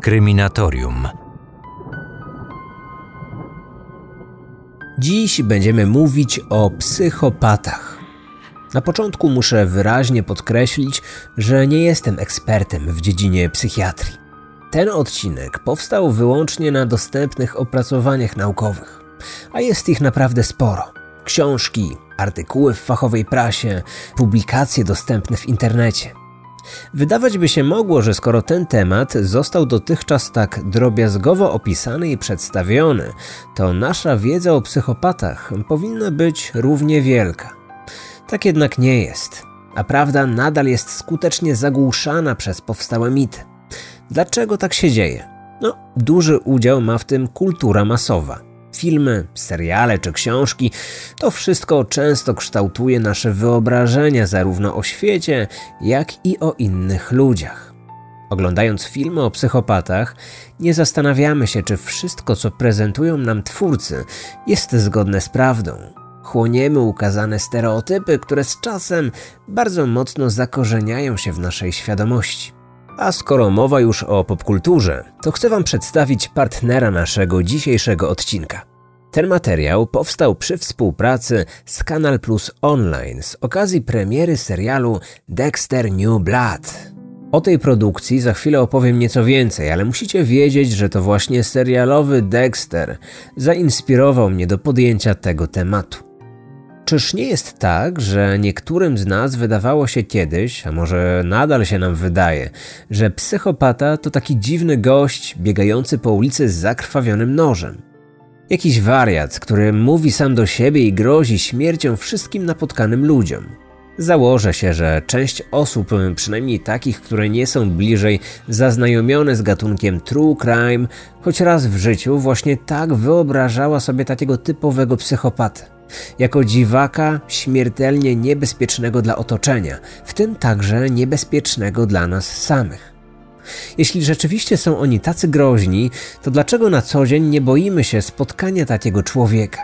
Kryminatorium. Dziś będziemy mówić o psychopatach. Na początku muszę wyraźnie podkreślić, że nie jestem ekspertem w dziedzinie psychiatrii. Ten odcinek powstał wyłącznie na dostępnych opracowaniach naukowych, a jest ich naprawdę sporo. Książki, artykuły w fachowej prasie, publikacje dostępne w internecie. Wydawać by się mogło, że skoro ten temat został dotychczas tak drobiazgowo opisany i przedstawiony, to nasza wiedza o psychopatach powinna być równie wielka. Tak jednak nie jest, a prawda nadal jest skutecznie zagłuszana przez powstałe mity. Dlaczego tak się dzieje? No, duży udział ma w tym kultura masowa. Filmy, seriale czy książki to wszystko często kształtuje nasze wyobrażenia zarówno o świecie, jak i o innych ludziach. Oglądając filmy o psychopatach, nie zastanawiamy się, czy wszystko, co prezentują nam twórcy, jest zgodne z prawdą. Chłoniemy ukazane stereotypy, które z czasem bardzo mocno zakorzeniają się w naszej świadomości. A skoro mowa już o popkulturze, to chcę Wam przedstawić partnera naszego dzisiejszego odcinka. Ten materiał powstał przy współpracy z Kanal Plus Online z okazji premiery serialu Dexter New Blood. O tej produkcji za chwilę opowiem nieco więcej, ale musicie wiedzieć, że to właśnie serialowy Dexter zainspirował mnie do podjęcia tego tematu. Czyż nie jest tak, że niektórym z nas wydawało się kiedyś, a może nadal się nam wydaje, że psychopata to taki dziwny gość biegający po ulicy z zakrwawionym nożem? Jakiś wariat, który mówi sam do siebie i grozi śmiercią wszystkim napotkanym ludziom. Założę się, że część osób, przynajmniej takich, które nie są bliżej zaznajomione z gatunkiem true crime, choć raz w życiu właśnie tak wyobrażała sobie takiego typowego psychopatę jako dziwaka śmiertelnie niebezpiecznego dla otoczenia, w tym także niebezpiecznego dla nas samych. Jeśli rzeczywiście są oni tacy groźni, to dlaczego na co dzień nie boimy się spotkania takiego człowieka?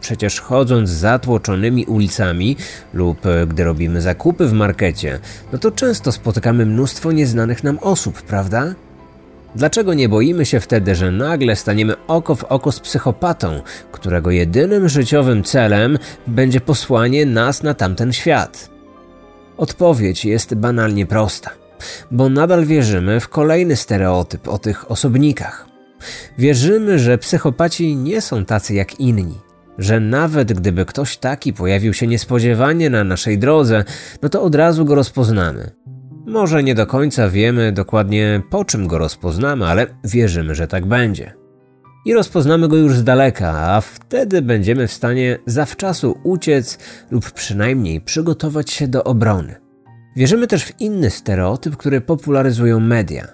Przecież chodząc zatłoczonymi ulicami lub gdy robimy zakupy w markecie, no to często spotykamy mnóstwo nieznanych nam osób, prawda? Dlaczego nie boimy się wtedy, że nagle staniemy oko w oko z psychopatą, którego jedynym życiowym celem będzie posłanie nas na tamten świat? Odpowiedź jest banalnie prosta, bo nadal wierzymy w kolejny stereotyp o tych osobnikach. Wierzymy, że psychopaci nie są tacy jak inni, że nawet gdyby ktoś taki pojawił się niespodziewanie na naszej drodze, no to od razu go rozpoznamy. Może nie do końca wiemy dokładnie po czym go rozpoznamy, ale wierzymy, że tak będzie. I rozpoznamy go już z daleka, a wtedy będziemy w stanie zawczasu uciec lub przynajmniej przygotować się do obrony. Wierzymy też w inny stereotyp, który popularyzują media.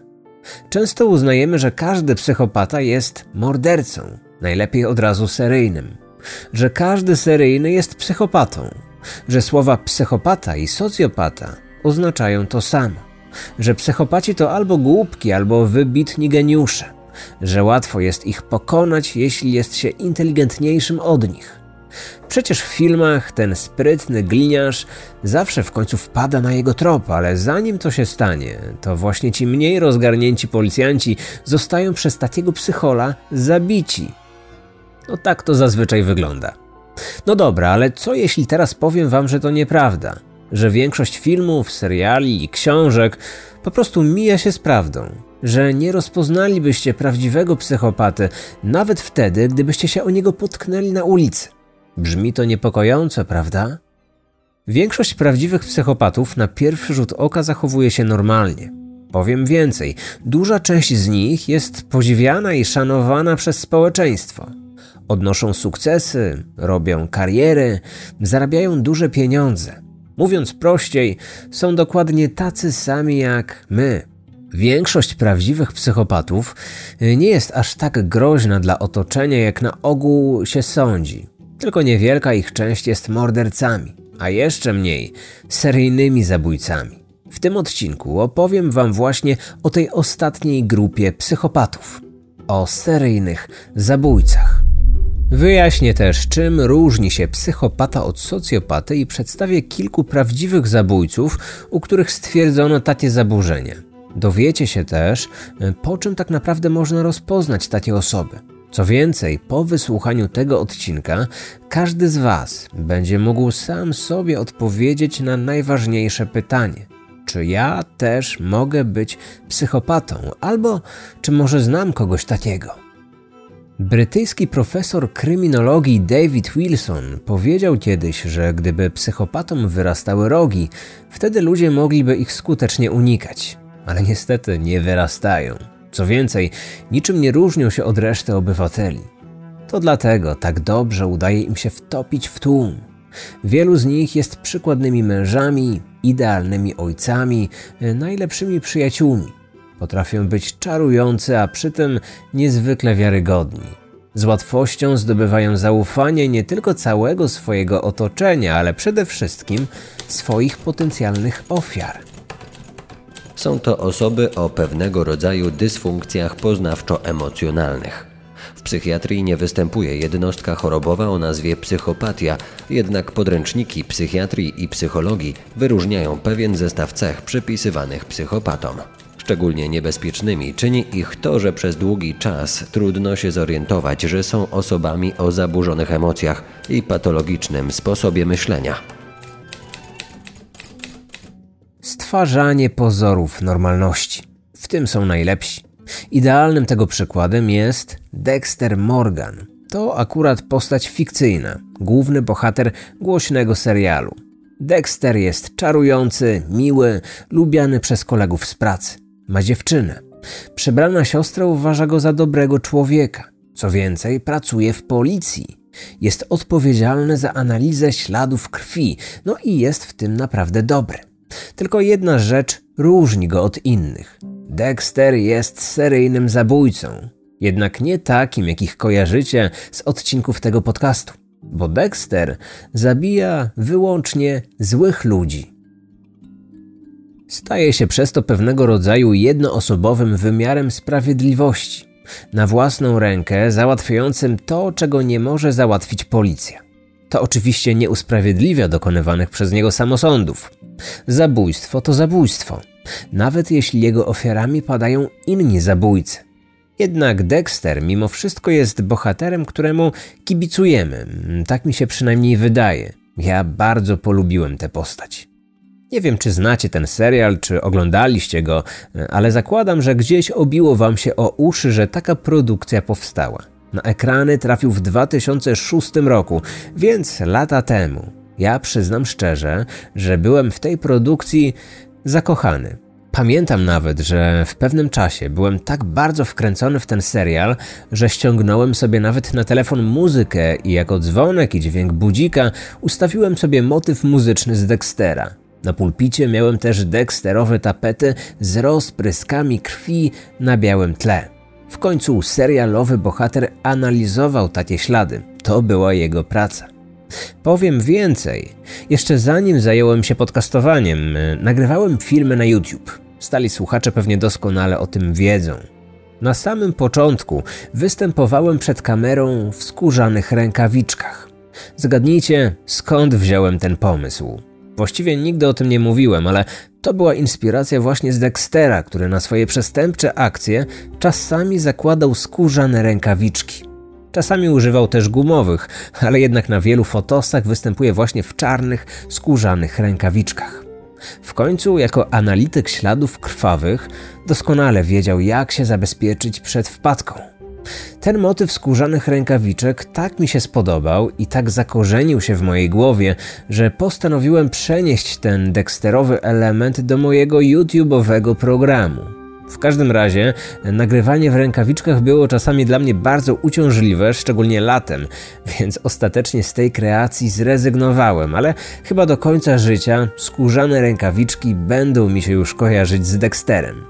Często uznajemy, że każdy psychopata jest mordercą, najlepiej od razu seryjnym, że każdy seryjny jest psychopatą, że słowa psychopata i socjopata oznaczają to samo. Że psychopaci to albo głupki, albo wybitni geniusze. Że łatwo jest ich pokonać, jeśli jest się inteligentniejszym od nich. Przecież w filmach ten sprytny gliniarz zawsze w końcu wpada na jego trop, ale zanim to się stanie, to właśnie ci mniej rozgarnięci policjanci zostają przez takiego psychola zabici. No tak to zazwyczaj wygląda. No dobra, ale co jeśli teraz powiem wam, że to nieprawda? Że większość filmów, seriali i książek po prostu mija się z prawdą, że nie rozpoznalibyście prawdziwego psychopaty nawet wtedy, gdybyście się o niego potknęli na ulicy. Brzmi to niepokojąco, prawda? Większość prawdziwych psychopatów na pierwszy rzut oka zachowuje się normalnie. Powiem więcej, duża część z nich jest podziwiana i szanowana przez społeczeństwo. Odnoszą sukcesy, robią kariery, zarabiają duże pieniądze. Mówiąc prościej, są dokładnie tacy sami jak my. Większość prawdziwych psychopatów y, nie jest aż tak groźna dla otoczenia, jak na ogół się sądzi. Tylko niewielka ich część jest mordercami, a jeszcze mniej seryjnymi zabójcami. W tym odcinku opowiem Wam właśnie o tej ostatniej grupie psychopatów o seryjnych zabójcach. Wyjaśnię też, czym różni się psychopata od socjopaty i przedstawię kilku prawdziwych zabójców, u których stwierdzono takie zaburzenia. Dowiecie się też, po czym tak naprawdę można rozpoznać takie osoby. Co więcej, po wysłuchaniu tego odcinka, każdy z Was będzie mógł sam sobie odpowiedzieć na najważniejsze pytanie: czy ja też mogę być psychopatą, albo czy może znam kogoś takiego? Brytyjski profesor kryminologii David Wilson powiedział kiedyś, że gdyby psychopatom wyrastały rogi, wtedy ludzie mogliby ich skutecznie unikać. Ale niestety nie wyrastają. Co więcej, niczym nie różnią się od reszty obywateli. To dlatego tak dobrze udaje im się wtopić w tłum. Wielu z nich jest przykładnymi mężami, idealnymi ojcami, najlepszymi przyjaciółmi. Potrafią być czarujące, a przy tym niezwykle wiarygodni. Z łatwością zdobywają zaufanie nie tylko całego swojego otoczenia, ale przede wszystkim swoich potencjalnych ofiar. Są to osoby o pewnego rodzaju dysfunkcjach poznawczo-emocjonalnych. W psychiatrii nie występuje jednostka chorobowa o nazwie psychopatia, jednak podręczniki psychiatrii i psychologii wyróżniają pewien zestaw cech przypisywanych psychopatom. Szczególnie niebezpiecznymi czyni ich to, że przez długi czas trudno się zorientować, że są osobami o zaburzonych emocjach i patologicznym sposobie myślenia. Stwarzanie pozorów normalności. W tym są najlepsi. Idealnym tego przykładem jest Dexter Morgan. To akurat postać fikcyjna, główny bohater głośnego serialu. Dexter jest czarujący, miły, lubiany przez kolegów z pracy. Ma dziewczynę. Przebrana siostra uważa go za dobrego człowieka. Co więcej, pracuje w policji. Jest odpowiedzialny za analizę śladów krwi, no i jest w tym naprawdę dobry. Tylko jedna rzecz różni go od innych. Dexter jest seryjnym zabójcą. Jednak nie takim, jakich kojarzycie z odcinków tego podcastu. Bo Dexter zabija wyłącznie złych ludzi. Staje się przez to pewnego rodzaju jednoosobowym wymiarem sprawiedliwości, na własną rękę załatwiającym to, czego nie może załatwić policja. To oczywiście nie usprawiedliwia dokonywanych przez niego samosądów. Zabójstwo to zabójstwo, nawet jeśli jego ofiarami padają inni zabójcy. Jednak Dexter mimo wszystko jest bohaterem, któremu kibicujemy. Tak mi się przynajmniej wydaje. Ja bardzo polubiłem tę postać. Nie wiem, czy znacie ten serial, czy oglądaliście go, ale zakładam, że gdzieś obiło wam się o uszy, że taka produkcja powstała. Na ekrany trafił w 2006 roku, więc lata temu. Ja przyznam szczerze, że byłem w tej produkcji zakochany. Pamiętam nawet, że w pewnym czasie byłem tak bardzo wkręcony w ten serial, że ściągnąłem sobie nawet na telefon muzykę i jako dzwonek i dźwięk budzika ustawiłem sobie motyw muzyczny z Dextera. Na pulpicie miałem też Dexterowe tapety z rozpryskami krwi na białym tle. W końcu serialowy bohater analizował takie ślady. To była jego praca. Powiem więcej. Jeszcze zanim zająłem się podcastowaniem, nagrywałem filmy na YouTube. Stali słuchacze pewnie doskonale o tym wiedzą. Na samym początku występowałem przed kamerą w skórzanych rękawiczkach. Zgadnijcie, skąd wziąłem ten pomysł. Właściwie nigdy o tym nie mówiłem, ale to była inspiracja właśnie z Dextera, który na swoje przestępcze akcje czasami zakładał skórzane rękawiczki. Czasami używał też gumowych, ale jednak na wielu fotosach występuje właśnie w czarnych, skórzanych rękawiczkach. W końcu, jako analityk śladów krwawych, doskonale wiedział, jak się zabezpieczyć przed wpadką. Ten motyw skórzanych rękawiczek tak mi się spodobał i tak zakorzenił się w mojej głowie, że postanowiłem przenieść ten deksterowy element do mojego YouTube'owego programu. W każdym razie nagrywanie w rękawiczkach było czasami dla mnie bardzo uciążliwe, szczególnie latem, więc ostatecznie z tej kreacji zrezygnowałem, ale chyba do końca życia skórzane rękawiczki będą mi się już kojarzyć z Dexterem.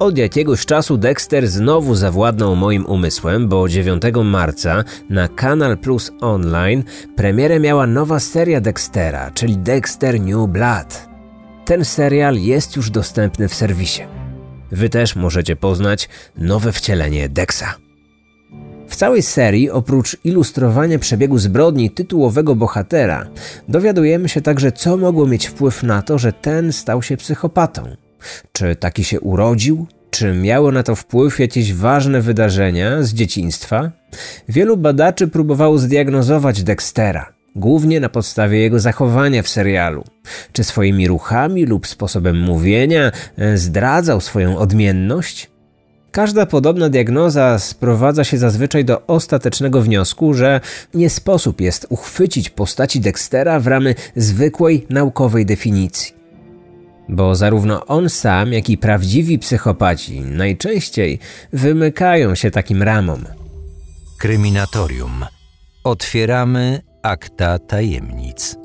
Od jakiegoś czasu Dexter znowu zawładnął moim umysłem, bo 9 marca na Kanal Plus Online premierę miała nowa seria Dextera, czyli Dexter New Blood. Ten serial jest już dostępny w serwisie. Wy też możecie poznać nowe wcielenie Dexa. W całej serii, oprócz ilustrowania przebiegu zbrodni tytułowego bohatera, dowiadujemy się także, co mogło mieć wpływ na to, że ten stał się psychopatą. Czy taki się urodził? Czy miało na to wpływ jakieś ważne wydarzenia z dzieciństwa? Wielu badaczy próbowało zdiagnozować Dextera, głównie na podstawie jego zachowania w serialu. Czy swoimi ruchami lub sposobem mówienia e, zdradzał swoją odmienność? Każda podobna diagnoza sprowadza się zazwyczaj do ostatecznego wniosku, że nie sposób jest uchwycić postaci Dextera w ramy zwykłej naukowej definicji. Bo zarówno on sam, jak i prawdziwi psychopaci najczęściej wymykają się takim ramom. Kryminatorium. Otwieramy akta tajemnic.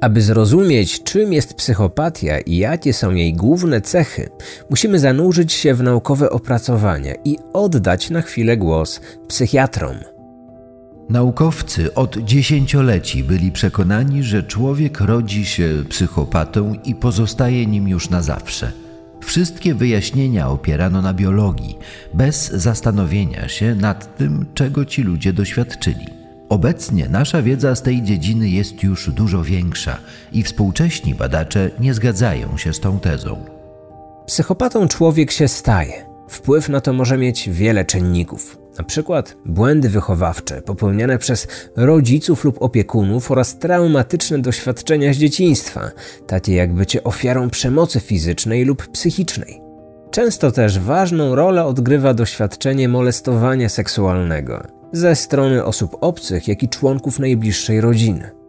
Aby zrozumieć, czym jest psychopatia i jakie są jej główne cechy, musimy zanurzyć się w naukowe opracowania i oddać na chwilę głos psychiatrom. Naukowcy od dziesięcioleci byli przekonani, że człowiek rodzi się psychopatą i pozostaje nim już na zawsze. Wszystkie wyjaśnienia opierano na biologii, bez zastanowienia się nad tym, czego ci ludzie doświadczyli. Obecnie nasza wiedza z tej dziedziny jest już dużo większa i współcześni badacze nie zgadzają się z tą tezą. Psychopatą człowiek się staje. Wpływ na to może mieć wiele czynników. Na przykład błędy wychowawcze popełniane przez rodziców lub opiekunów oraz traumatyczne doświadczenia z dzieciństwa, takie jak bycie ofiarą przemocy fizycznej lub psychicznej. Często też ważną rolę odgrywa doświadczenie molestowania seksualnego ze strony osób obcych, jak i członków najbliższej rodziny.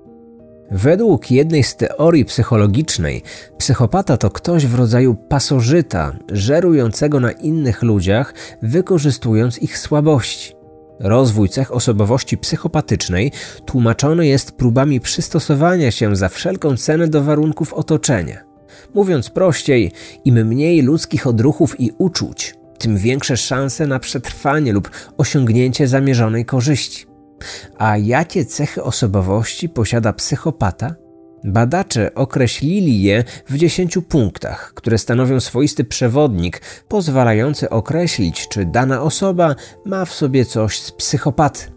Według jednej z teorii psychologicznej, psychopata to ktoś w rodzaju pasożyta, żerującego na innych ludziach, wykorzystując ich słabości. Rozwój cech osobowości psychopatycznej tłumaczony jest próbami przystosowania się za wszelką cenę do warunków otoczenia. Mówiąc prościej, im mniej ludzkich odruchów i uczuć, tym większe szanse na przetrwanie lub osiągnięcie zamierzonej korzyści. A jakie cechy osobowości posiada psychopata? Badacze określili je w 10 punktach, które stanowią swoisty przewodnik pozwalający określić, czy dana osoba ma w sobie coś z psychopaty.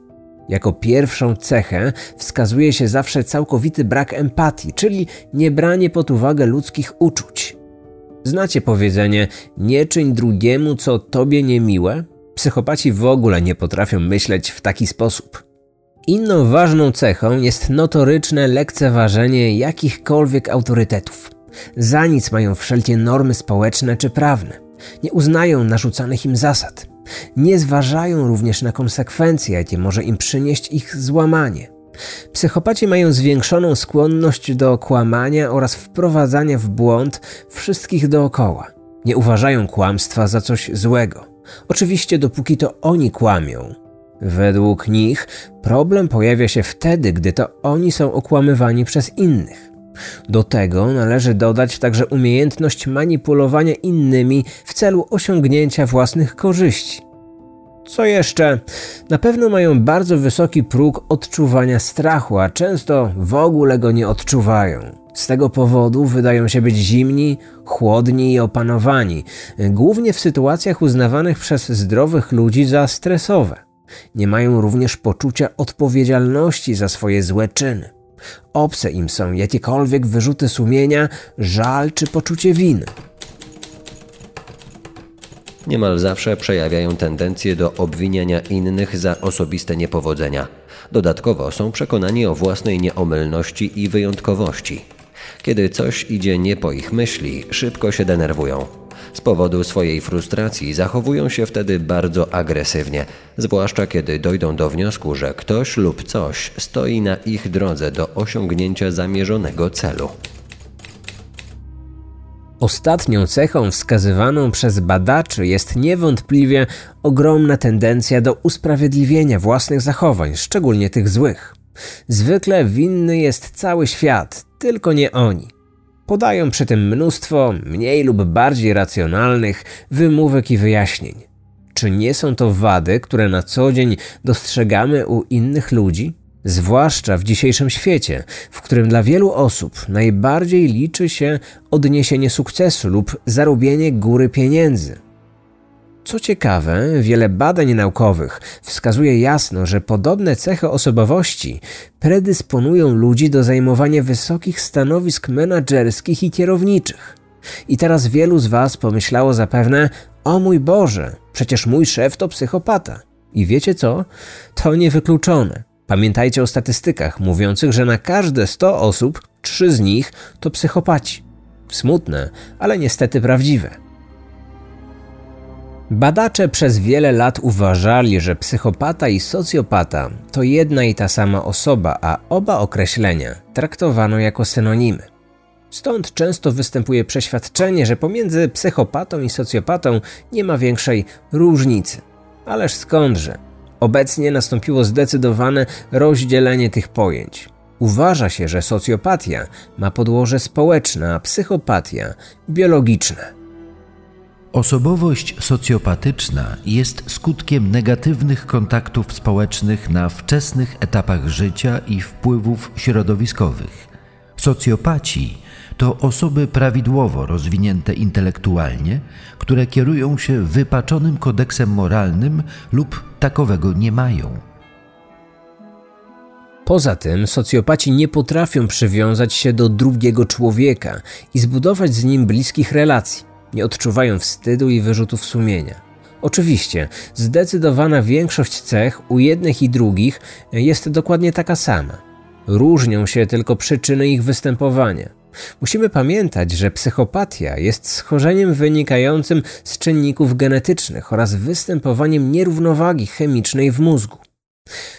Jako pierwszą cechę wskazuje się zawsze całkowity brak empatii, czyli niebranie pod uwagę ludzkich uczuć. Znacie powiedzenie: nie czyń drugiemu, co tobie niemiłe? Psychopaci w ogóle nie potrafią myśleć w taki sposób. Inną ważną cechą jest notoryczne lekceważenie jakichkolwiek autorytetów. Za nic mają wszelkie normy społeczne czy prawne. Nie uznają narzucanych im zasad. Nie zważają również na konsekwencje, jakie może im przynieść ich złamanie. Psychopaci mają zwiększoną skłonność do kłamania oraz wprowadzania w błąd wszystkich dookoła. Nie uważają kłamstwa za coś złego. Oczywiście, dopóki to oni kłamią. Według nich problem pojawia się wtedy, gdy to oni są okłamywani przez innych. Do tego należy dodać także umiejętność manipulowania innymi w celu osiągnięcia własnych korzyści. Co jeszcze? Na pewno mają bardzo wysoki próg odczuwania strachu, a często w ogóle go nie odczuwają. Z tego powodu wydają się być zimni, chłodni i opanowani, głównie w sytuacjach uznawanych przez zdrowych ludzi za stresowe. Nie mają również poczucia odpowiedzialności za swoje złe czyny. Obce im są jakiekolwiek wyrzuty sumienia, żal czy poczucie winy niemal zawsze przejawiają tendencję do obwiniania innych za osobiste niepowodzenia. Dodatkowo są przekonani o własnej nieomylności i wyjątkowości. Kiedy coś idzie nie po ich myśli, szybko się denerwują. Z powodu swojej frustracji zachowują się wtedy bardzo agresywnie, zwłaszcza kiedy dojdą do wniosku, że ktoś lub coś stoi na ich drodze do osiągnięcia zamierzonego celu. Ostatnią cechą wskazywaną przez badaczy jest niewątpliwie ogromna tendencja do usprawiedliwienia własnych zachowań, szczególnie tych złych. Zwykle winny jest cały świat, tylko nie oni. Podają przy tym mnóstwo mniej lub bardziej racjonalnych wymówek i wyjaśnień. Czy nie są to wady, które na co dzień dostrzegamy u innych ludzi? Zwłaszcza w dzisiejszym świecie, w którym dla wielu osób najbardziej liczy się odniesienie sukcesu lub zarobienie góry pieniędzy. Co ciekawe, wiele badań naukowych wskazuje jasno, że podobne cechy osobowości predysponują ludzi do zajmowania wysokich stanowisk menedżerskich i kierowniczych. I teraz wielu z Was pomyślało zapewne: O mój Boże, przecież mój szef to psychopata. I wiecie co? To niewykluczone. Pamiętajcie o statystykach mówiących, że na każde 100 osób, trzy z nich to psychopaci. Smutne, ale niestety prawdziwe. Badacze przez wiele lat uważali, że psychopata i socjopata to jedna i ta sama osoba, a oba określenia traktowano jako synonimy. Stąd często występuje przeświadczenie, że pomiędzy psychopatą i socjopatą nie ma większej różnicy. Ależ skądże? Obecnie nastąpiło zdecydowane rozdzielenie tych pojęć. Uważa się, że socjopatia ma podłoże społeczne, a psychopatia biologiczne. Osobowość socjopatyczna jest skutkiem negatywnych kontaktów społecznych na wczesnych etapach życia i wpływów środowiskowych. Socjopaci to osoby prawidłowo rozwinięte intelektualnie, które kierują się wypaczonym kodeksem moralnym lub takowego nie mają. Poza tym socjopaci nie potrafią przywiązać się do drugiego człowieka i zbudować z nim bliskich relacji. Nie odczuwają wstydu i wyrzutów sumienia. Oczywiście, zdecydowana większość cech u jednych i drugich jest dokładnie taka sama. Różnią się tylko przyczyny ich występowania. Musimy pamiętać, że psychopatia jest schorzeniem wynikającym z czynników genetycznych oraz występowaniem nierównowagi chemicznej w mózgu.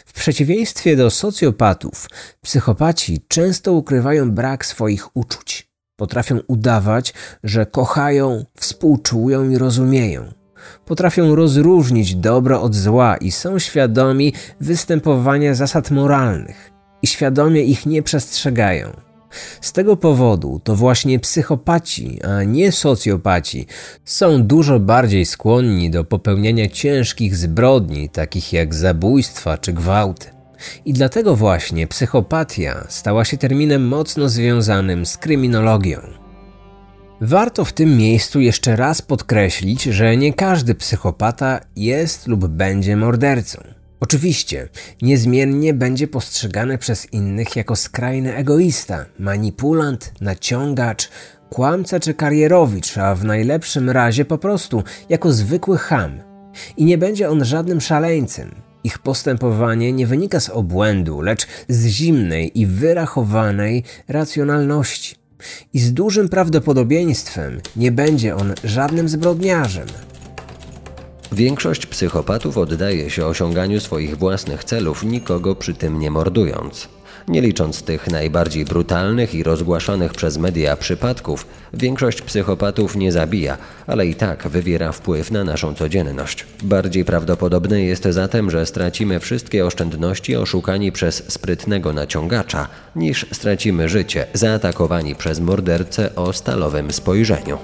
W przeciwieństwie do socjopatów, psychopaci często ukrywają brak swoich uczuć. Potrafią udawać, że kochają, współczują i rozumieją. Potrafią rozróżnić dobro od zła i są świadomi występowania zasad moralnych i świadomie ich nie przestrzegają. Z tego powodu to właśnie psychopaci, a nie socjopaci, są dużo bardziej skłonni do popełniania ciężkich zbrodni, takich jak zabójstwa czy gwałty. I dlatego właśnie psychopatia stała się terminem mocno związanym z kryminologią. Warto w tym miejscu jeszcze raz podkreślić, że nie każdy psychopata jest lub będzie mordercą. Oczywiście, niezmiennie będzie postrzegany przez innych jako skrajny egoista, manipulant, naciągacz, kłamca czy karierowicz, a w najlepszym razie po prostu jako zwykły ham. I nie będzie on żadnym szaleńcem. Ich postępowanie nie wynika z obłędu, lecz z zimnej i wyrachowanej racjonalności. I z dużym prawdopodobieństwem nie będzie on żadnym zbrodniarzem. Większość psychopatów oddaje się osiąganiu swoich własnych celów, nikogo przy tym nie mordując. Nie licząc tych najbardziej brutalnych i rozgłaszanych przez media przypadków, większość psychopatów nie zabija, ale i tak wywiera wpływ na naszą codzienność. Bardziej prawdopodobne jest zatem, że stracimy wszystkie oszczędności oszukani przez sprytnego naciągacza, niż stracimy życie zaatakowani przez mordercę o stalowym spojrzeniu.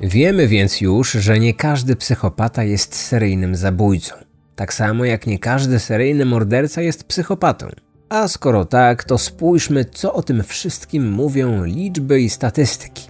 Wiemy więc już, że nie każdy psychopata jest seryjnym zabójcą. Tak samo jak nie każdy seryjny morderca jest psychopatą. A skoro tak, to spójrzmy, co o tym wszystkim mówią liczby i statystyki.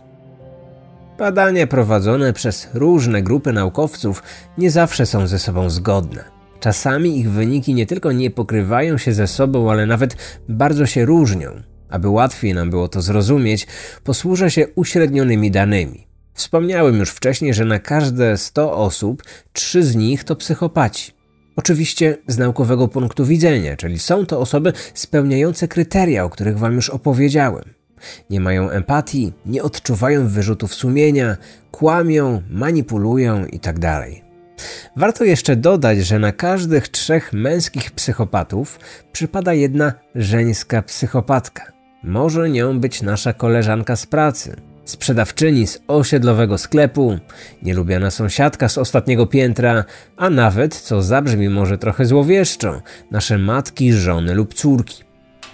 Badania prowadzone przez różne grupy naukowców nie zawsze są ze sobą zgodne. Czasami ich wyniki nie tylko nie pokrywają się ze sobą, ale nawet bardzo się różnią. Aby łatwiej nam było to zrozumieć, posłużę się uśrednionymi danymi. Wspomniałem już wcześniej, że na każde 100 osób, 3 z nich to psychopaci. Oczywiście z naukowego punktu widzenia, czyli są to osoby spełniające kryteria, o których Wam już opowiedziałem. Nie mają empatii, nie odczuwają wyrzutów sumienia, kłamią, manipulują itd. Tak Warto jeszcze dodać, że na każdych trzech męskich psychopatów przypada jedna żeńska psychopatka. Może nią być nasza koleżanka z pracy, sprzedawczyni z osiedlowego sklepu, nielubiana sąsiadka z ostatniego piętra, a nawet, co zabrzmi może trochę złowieszczo, nasze matki, żony lub córki.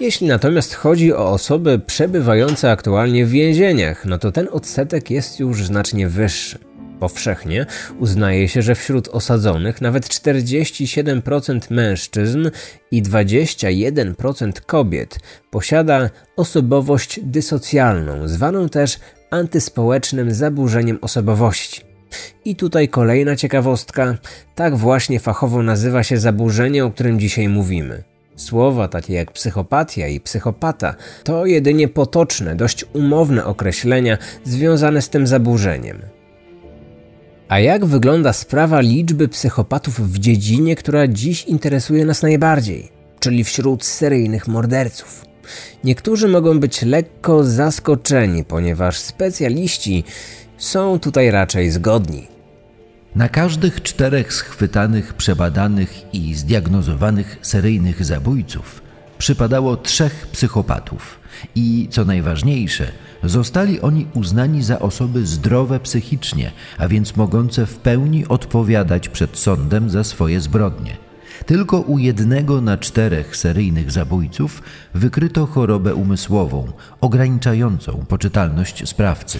Jeśli natomiast chodzi o osoby przebywające aktualnie w więzieniach, no to ten odsetek jest już znacznie wyższy. Powszechnie uznaje się, że wśród osadzonych nawet 47% mężczyzn i 21% kobiet posiada osobowość dysocjalną, zwaną też antyspołecznym zaburzeniem osobowości. I tutaj kolejna ciekawostka. Tak właśnie fachowo nazywa się zaburzenie, o którym dzisiaj mówimy. Słowa takie jak psychopatia i psychopata to jedynie potoczne, dość umowne określenia związane z tym zaburzeniem. A jak wygląda sprawa liczby psychopatów w dziedzinie, która dziś interesuje nas najbardziej, czyli wśród seryjnych morderców? Niektórzy mogą być lekko zaskoczeni, ponieważ specjaliści są tutaj raczej zgodni. Na każdych czterech schwytanych, przebadanych i zdiagnozowanych seryjnych zabójców przypadało trzech psychopatów. I co najważniejsze, zostali oni uznani za osoby zdrowe psychicznie, a więc mogące w pełni odpowiadać przed sądem za swoje zbrodnie. Tylko u jednego na czterech seryjnych zabójców wykryto chorobę umysłową, ograniczającą poczytalność sprawcy.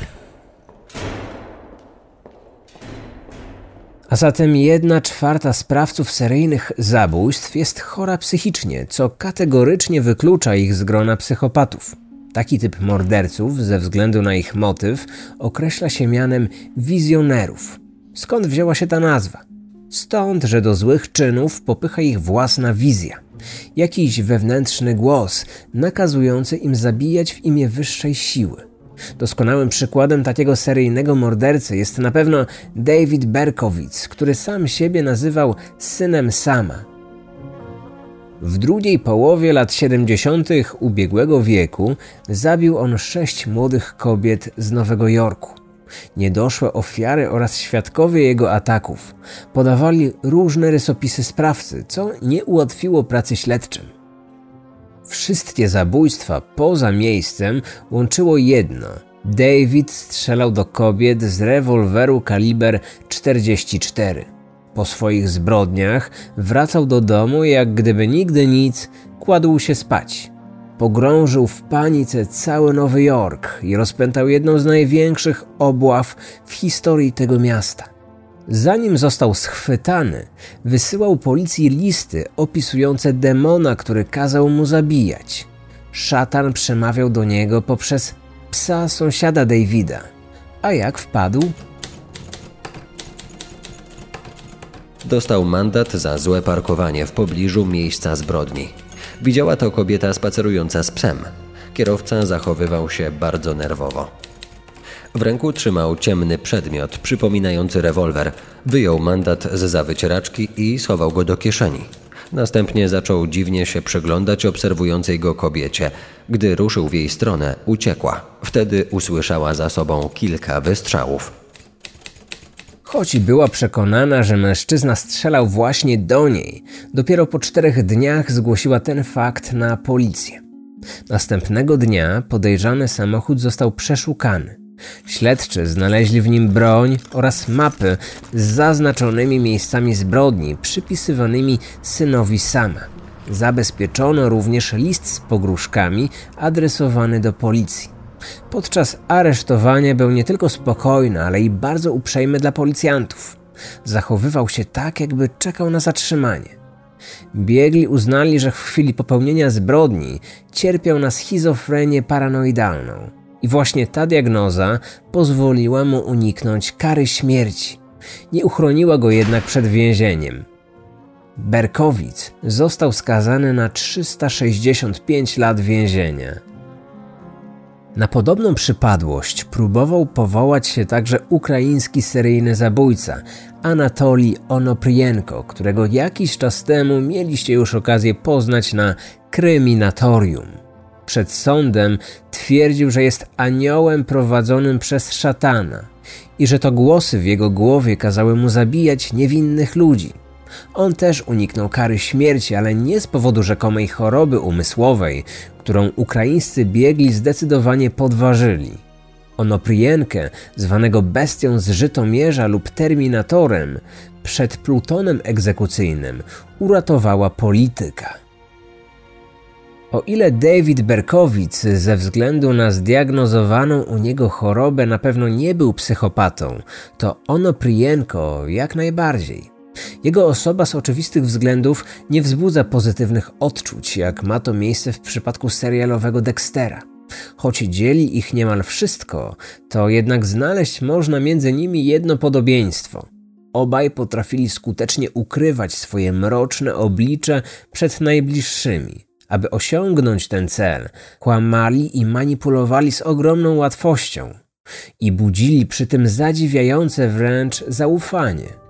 A zatem jedna czwarta sprawców seryjnych zabójstw jest chora psychicznie, co kategorycznie wyklucza ich z grona psychopatów. Taki typ morderców, ze względu na ich motyw, określa się mianem wizjonerów. Skąd wzięła się ta nazwa? Stąd, że do złych czynów popycha ich własna wizja. Jakiś wewnętrzny głos nakazujący im zabijać w imię wyższej siły. Doskonałym przykładem takiego seryjnego mordercy jest na pewno David Berkowitz, który sam siebie nazywał synem Sama. W drugiej połowie lat 70. ubiegłego wieku zabił on sześć młodych kobiet z Nowego Jorku. Niedoszłe ofiary oraz świadkowie jego ataków podawali różne rysopisy sprawcy, co nie ułatwiło pracy śledczym. Wszystkie zabójstwa poza miejscem łączyło jedno. David strzelał do kobiet z rewolweru kaliber 44. Po swoich zbrodniach wracał do domu jak gdyby nigdy nic, kładł się spać. Pogrążył w panice cały Nowy Jork i rozpętał jedną z największych obław w historii tego miasta. Zanim został schwytany, wysyłał policji listy opisujące demona, który kazał mu zabijać. Szatan przemawiał do niego poprzez psa sąsiada Davida. A jak wpadł? Dostał mandat za złe parkowanie w pobliżu miejsca zbrodni. Widziała to kobieta spacerująca z psem. Kierowca zachowywał się bardzo nerwowo. W ręku trzymał ciemny przedmiot przypominający rewolwer. Wyjął mandat z zawycieraczki i schował go do kieszeni. Następnie zaczął dziwnie się przyglądać obserwującej go kobiecie. Gdy ruszył w jej stronę, uciekła. Wtedy usłyszała za sobą kilka wystrzałów. Choć była przekonana, że mężczyzna strzelał właśnie do niej, dopiero po czterech dniach zgłosiła ten fakt na policję. Następnego dnia podejrzany samochód został przeszukany. Śledczy znaleźli w nim broń oraz mapy z zaznaczonymi miejscami zbrodni przypisywanymi synowi Sama. Zabezpieczono również list z pogróżkami adresowany do policji. Podczas aresztowania był nie tylko spokojny, ale i bardzo uprzejmy dla policjantów. Zachowywał się tak, jakby czekał na zatrzymanie. Biegli uznali, że w chwili popełnienia zbrodni cierpiał na schizofrenię paranoidalną. I właśnie ta diagnoza pozwoliła mu uniknąć kary śmierci. Nie uchroniła go jednak przed więzieniem. Berkowic został skazany na 365 lat więzienia. Na podobną przypadłość próbował powołać się także ukraiński seryjny zabójca Anatolii Onoprienko, którego jakiś czas temu mieliście już okazję poznać na kryminatorium. Przed sądem twierdził, że jest aniołem prowadzonym przez szatana i że to głosy w jego głowie kazały mu zabijać niewinnych ludzi. On też uniknął kary śmierci, ale nie z powodu rzekomej choroby umysłowej, którą ukraińscy biegli zdecydowanie podważyli. Onoprienkę, zwanego bestią z Żytomierza lub Terminatorem, przed plutonem egzekucyjnym uratowała polityka. O ile David Berkowicz ze względu na zdiagnozowaną u niego chorobę na pewno nie był psychopatą, to Onoprienko jak najbardziej. Jego osoba z oczywistych względów nie wzbudza pozytywnych odczuć, jak ma to miejsce w przypadku serialowego Dextera. Choć dzieli ich niemal wszystko, to jednak znaleźć można między nimi jedno podobieństwo. obaj potrafili skutecznie ukrywać swoje mroczne oblicze przed najbliższymi. Aby osiągnąć ten cel, kłamali i manipulowali z ogromną łatwością i budzili przy tym zadziwiające wręcz zaufanie.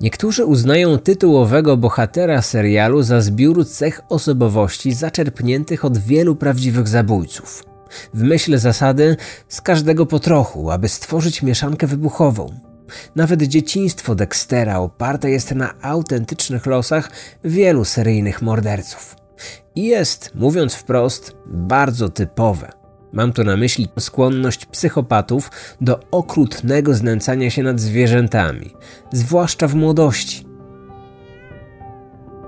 Niektórzy uznają tytułowego bohatera serialu za zbiór cech osobowości zaczerpniętych od wielu prawdziwych zabójców. W myśl zasady z każdego po trochu, aby stworzyć mieszankę wybuchową. Nawet dzieciństwo Dextera oparte jest na autentycznych losach wielu seryjnych morderców. I jest, mówiąc wprost, bardzo typowe. Mam tu na myśli skłonność psychopatów do okrutnego znęcania się nad zwierzętami, zwłaszcza w młodości.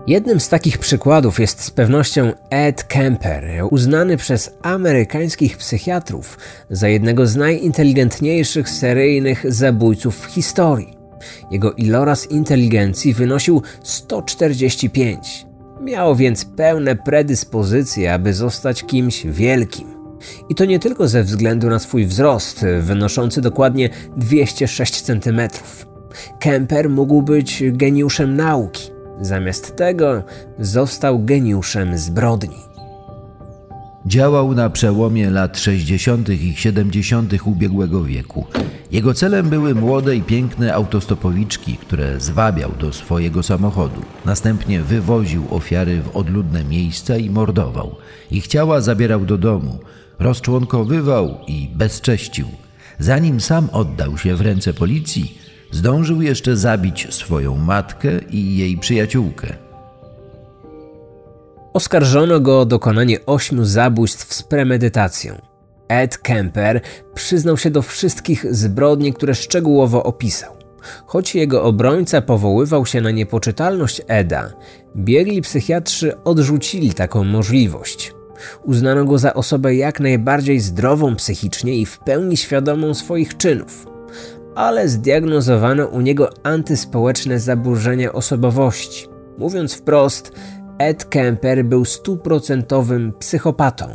Jednym z takich przykładów jest z pewnością Ed Kemper, uznany przez amerykańskich psychiatrów za jednego z najinteligentniejszych seryjnych zabójców w historii. Jego iloraz inteligencji wynosił 145. Miał więc pełne predyspozycje, aby zostać kimś wielkim. I to nie tylko ze względu na swój wzrost, wynoszący dokładnie 206 cm. Kemper mógł być geniuszem nauki Zamiast tego został geniuszem zbrodni. Działał na przełomie lat 60. i 70. ubiegłego wieku. Jego celem były młode i piękne autostopowiczki, które zwabiał do swojego samochodu. Następnie wywoził ofiary w odludne miejsca i mordował. Ich ciała zabierał do domu, rozczłonkowywał i bezcześcił. Zanim sam oddał się w ręce policji, Zdążył jeszcze zabić swoją matkę i jej przyjaciółkę. Oskarżono go o dokonanie ośmiu zabójstw z premedytacją. Ed Kemper przyznał się do wszystkich zbrodni, które szczegółowo opisał. Choć jego obrońca powoływał się na niepoczytalność Eda, biegli psychiatrzy odrzucili taką możliwość. Uznano go za osobę jak najbardziej zdrową psychicznie i w pełni świadomą swoich czynów ale zdiagnozowano u niego antyspołeczne zaburzenia osobowości. Mówiąc wprost, Ed Kemper był stuprocentowym psychopatą.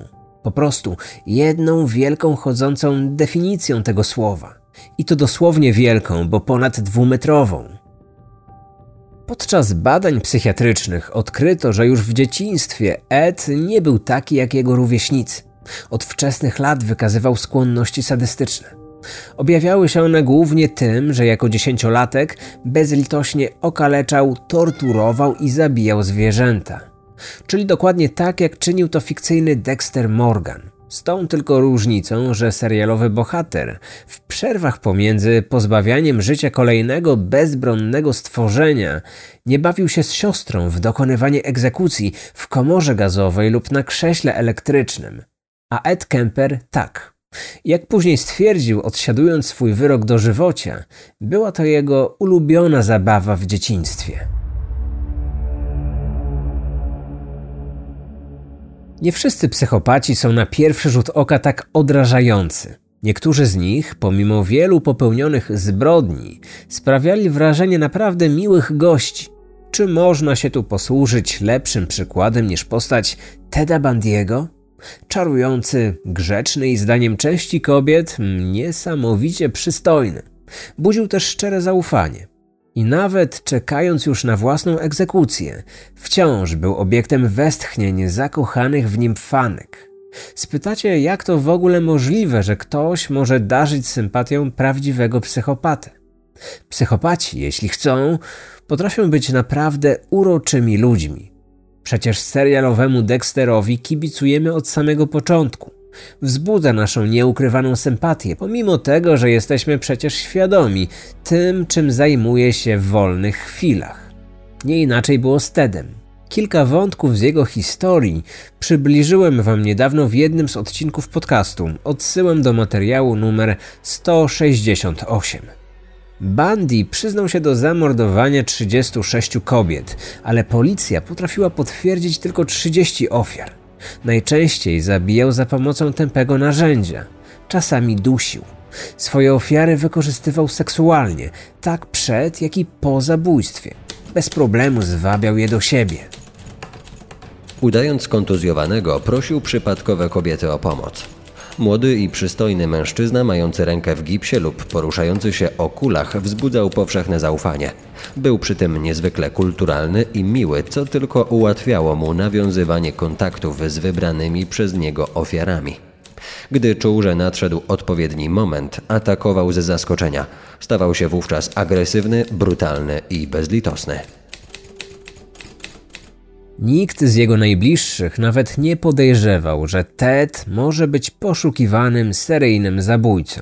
Po prostu jedną wielką chodzącą definicją tego słowa. I to dosłownie wielką, bo ponad dwumetrową. Podczas badań psychiatrycznych odkryto, że już w dzieciństwie Ed nie był taki jak jego rówieśnicy. Od wczesnych lat wykazywał skłonności sadystyczne. Objawiały się one głównie tym, że jako dziesięciolatek bezlitośnie okaleczał, torturował i zabijał zwierzęta. Czyli dokładnie tak, jak czynił to fikcyjny Dexter Morgan. Z tą tylko różnicą, że serialowy bohater w przerwach pomiędzy pozbawianiem życia kolejnego bezbronnego stworzenia nie bawił się z siostrą w dokonywanie egzekucji w komorze gazowej lub na krześle elektrycznym. A Ed Kemper tak. Jak później stwierdził, odsiadując swój wyrok do żywocia, była to jego ulubiona zabawa w dzieciństwie. Nie wszyscy psychopaci są na pierwszy rzut oka tak odrażający. Niektórzy z nich, pomimo wielu popełnionych zbrodni, sprawiali wrażenie naprawdę miłych gości. Czy można się tu posłużyć lepszym przykładem niż postać Teda Bandiego? Czarujący, grzeczny i zdaniem części kobiet niesamowicie przystojny. Budził też szczere zaufanie. I nawet czekając już na własną egzekucję, wciąż był obiektem westchnień zakochanych w nim fanek. Spytacie, jak to w ogóle możliwe, że ktoś może darzyć sympatią prawdziwego psychopatę? Psychopaci, jeśli chcą, potrafią być naprawdę uroczymi ludźmi. Przecież serialowemu Dexterowi kibicujemy od samego początku. Wzbudza naszą nieukrywaną sympatię, pomimo tego, że jesteśmy przecież świadomi tym, czym zajmuje się w wolnych chwilach. Nie inaczej było z Tedem. Kilka wątków z jego historii przybliżyłem Wam niedawno w jednym z odcinków podcastu. Odsyłem do materiału numer 168. Bundy przyznał się do zamordowania 36 kobiet, ale policja potrafiła potwierdzić tylko 30 ofiar. Najczęściej zabijał za pomocą tępego narzędzia, czasami dusił. Swoje ofiary wykorzystywał seksualnie, tak przed, jak i po zabójstwie. Bez problemu zwabiał je do siebie. Udając kontuzjowanego, prosił przypadkowe kobiety o pomoc. Młody i przystojny mężczyzna mający rękę w gipsie lub poruszający się o kulach wzbudzał powszechne zaufanie. Był przy tym niezwykle kulturalny i miły, co tylko ułatwiało mu nawiązywanie kontaktów z wybranymi przez niego ofiarami. Gdy czuł, że nadszedł odpowiedni moment, atakował ze zaskoczenia. Stawał się wówczas agresywny, brutalny i bezlitosny. Nikt z jego najbliższych nawet nie podejrzewał, że Ted może być poszukiwanym seryjnym zabójcą,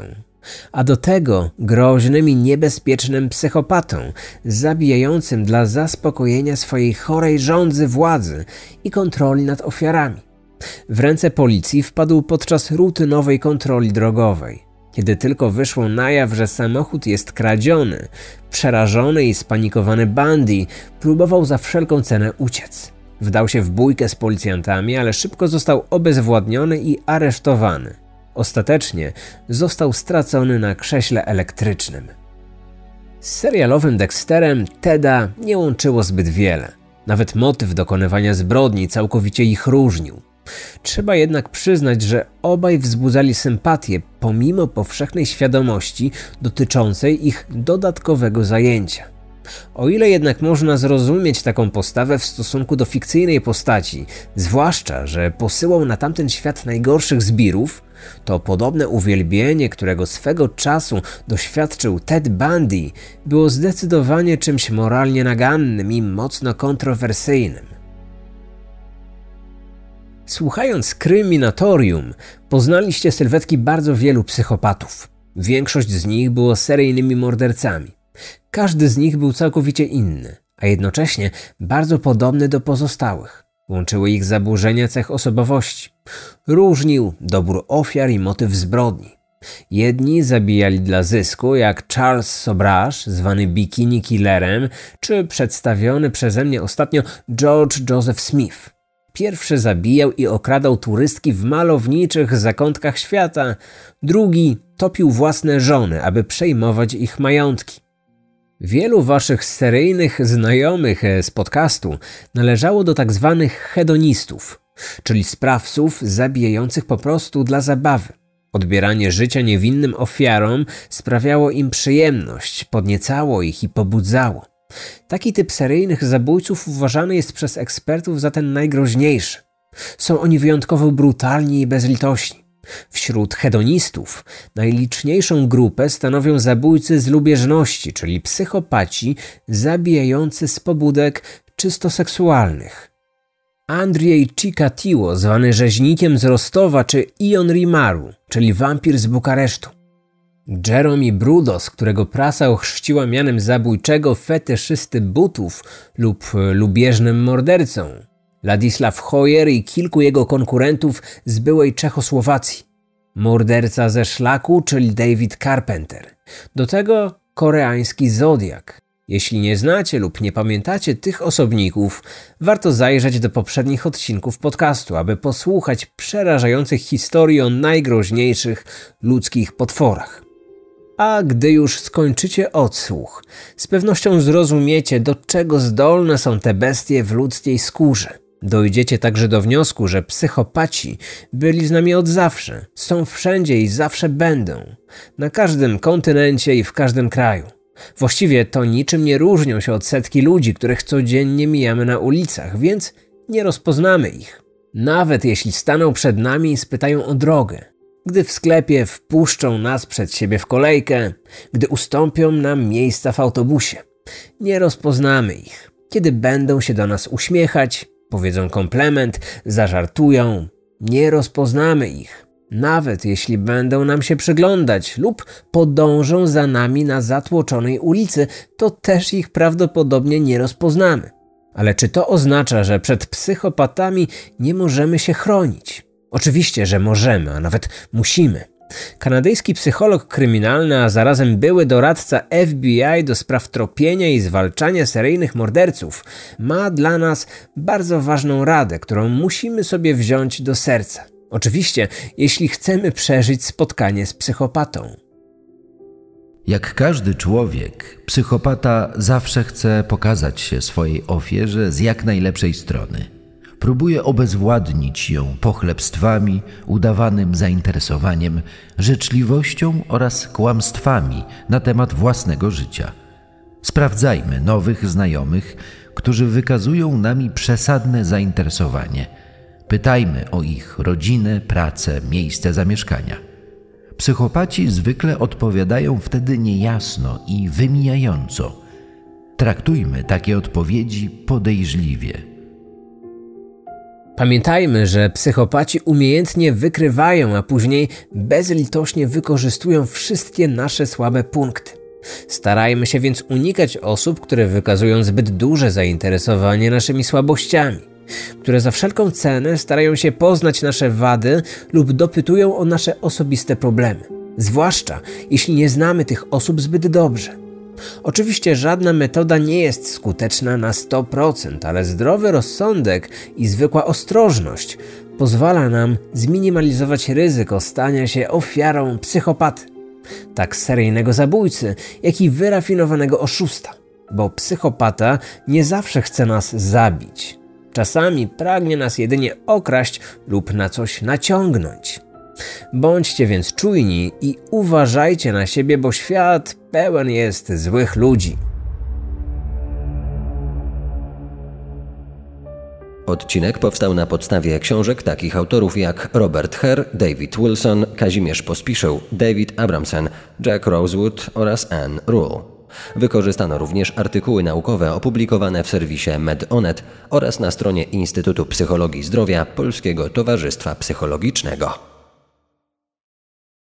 a do tego groźnym i niebezpiecznym psychopatą, zabijającym dla zaspokojenia swojej chorej żądzy władzy i kontroli nad ofiarami. W ręce policji wpadł podczas rutynowej kontroli drogowej. Kiedy tylko wyszło na jaw, że samochód jest kradziony, przerażony i spanikowany Bundy próbował za wszelką cenę uciec. Wdał się w bójkę z policjantami, ale szybko został obezwładniony i aresztowany. Ostatecznie został stracony na krześle elektrycznym. Z serialowym Dexterem Teda nie łączyło zbyt wiele. Nawet motyw dokonywania zbrodni całkowicie ich różnił. Trzeba jednak przyznać, że obaj wzbudzali sympatię pomimo powszechnej świadomości dotyczącej ich dodatkowego zajęcia. O ile jednak można zrozumieć taką postawę w stosunku do fikcyjnej postaci, zwłaszcza, że posyłał na tamten świat najgorszych zbirów, to podobne uwielbienie, którego swego czasu doświadczył Ted Bundy, było zdecydowanie czymś moralnie nagannym i mocno kontrowersyjnym. Słuchając kryminatorium, poznaliście sylwetki bardzo wielu psychopatów. Większość z nich było seryjnymi mordercami. Każdy z nich był całkowicie inny, a jednocześnie bardzo podobny do pozostałych. Łączyły ich zaburzenia cech osobowości. Różnił dobór ofiar i motyw zbrodni. Jedni zabijali dla zysku, jak Charles Sobrasz, zwany Bikini Killerem, czy przedstawiony przeze mnie ostatnio George Joseph Smith. Pierwszy zabijał i okradał turystki w malowniczych zakątkach świata, drugi topił własne żony, aby przejmować ich majątki. Wielu waszych seryjnych znajomych e, z podcastu należało do tak zwanych hedonistów, czyli sprawców zabijających po prostu dla zabawy. Odbieranie życia niewinnym ofiarom sprawiało im przyjemność, podniecało ich i pobudzało. Taki typ seryjnych zabójców uważany jest przez ekspertów za ten najgroźniejszy. Są oni wyjątkowo brutalni i bezlitośni. Wśród hedonistów najliczniejszą grupę stanowią zabójcy z lubieżności, czyli psychopaci zabijający z pobudek czysto seksualnych. Andrzej Cikatiło, zwany rzeźnikiem z Rostowa, czy Ion Rimaru, czyli wampir z Bukaresztu. Jeremy Brudos, którego prasa ochrzciła mianem zabójczego fetyszysty butów lub lubieżnym mordercą. Ladisław Hoyer i kilku jego konkurentów z byłej Czechosłowacji. Morderca ze szlaku, czyli David Carpenter. Do tego koreański Zodiak. Jeśli nie znacie lub nie pamiętacie tych osobników, warto zajrzeć do poprzednich odcinków podcastu, aby posłuchać przerażających historii o najgroźniejszych ludzkich potworach. A gdy już skończycie odsłuch, z pewnością zrozumiecie, do czego zdolne są te bestie w ludzkiej skórze. Dojdziecie także do wniosku, że psychopaci byli z nami od zawsze, są wszędzie i zawsze będą, na każdym kontynencie i w każdym kraju. Właściwie to niczym nie różnią się od setki ludzi, których codziennie mijamy na ulicach, więc nie rozpoznamy ich. Nawet jeśli staną przed nami i spytają o drogę, gdy w sklepie wpuszczą nas przed siebie w kolejkę, gdy ustąpią nam miejsca w autobusie. Nie rozpoznamy ich. Kiedy będą się do nas uśmiechać, powiedzą komplement, zażartują, nie rozpoznamy ich. Nawet jeśli będą nam się przyglądać lub podążą za nami na zatłoczonej ulicy, to też ich prawdopodobnie nie rozpoznamy. Ale czy to oznacza, że przed psychopatami nie możemy się chronić? Oczywiście, że możemy, a nawet musimy. Kanadyjski psycholog kryminalny, a zarazem były doradca FBI do spraw tropienia i zwalczania seryjnych morderców, ma dla nas bardzo ważną radę, którą musimy sobie wziąć do serca. Oczywiście, jeśli chcemy przeżyć spotkanie z psychopatą. Jak każdy człowiek, psychopata zawsze chce pokazać się swojej ofierze z jak najlepszej strony. Próbuje obezwładnić ją pochlebstwami, udawanym zainteresowaniem, życzliwością oraz kłamstwami na temat własnego życia. Sprawdzajmy nowych znajomych, którzy wykazują nami przesadne zainteresowanie. Pytajmy o ich rodzinę, pracę, miejsce zamieszkania. Psychopaci zwykle odpowiadają wtedy niejasno i wymijająco. Traktujmy takie odpowiedzi podejrzliwie. Pamiętajmy, że psychopaci umiejętnie wykrywają, a później bezlitośnie wykorzystują wszystkie nasze słabe punkty. Starajmy się więc unikać osób, które wykazują zbyt duże zainteresowanie naszymi słabościami, które za wszelką cenę starają się poznać nasze wady lub dopytują o nasze osobiste problemy, zwłaszcza jeśli nie znamy tych osób zbyt dobrze. Oczywiście żadna metoda nie jest skuteczna na 100%, ale zdrowy rozsądek i zwykła ostrożność pozwala nam zminimalizować ryzyko stania się ofiarą psychopaty, tak seryjnego zabójcy, jak i wyrafinowanego oszusta, bo psychopata nie zawsze chce nas zabić. Czasami pragnie nas jedynie okraść lub na coś naciągnąć. Bądźcie więc czujni i uważajcie na siebie, bo świat pełen jest złych ludzi. Odcinek powstał na podstawie książek takich autorów jak Robert Herr, David Wilson, Kazimierz Pospiszał, David Abramson, Jack Rosewood oraz Anne Rule. Wykorzystano również artykuły naukowe opublikowane w serwisie MedOnet oraz na stronie Instytutu Psychologii Zdrowia Polskiego Towarzystwa Psychologicznego.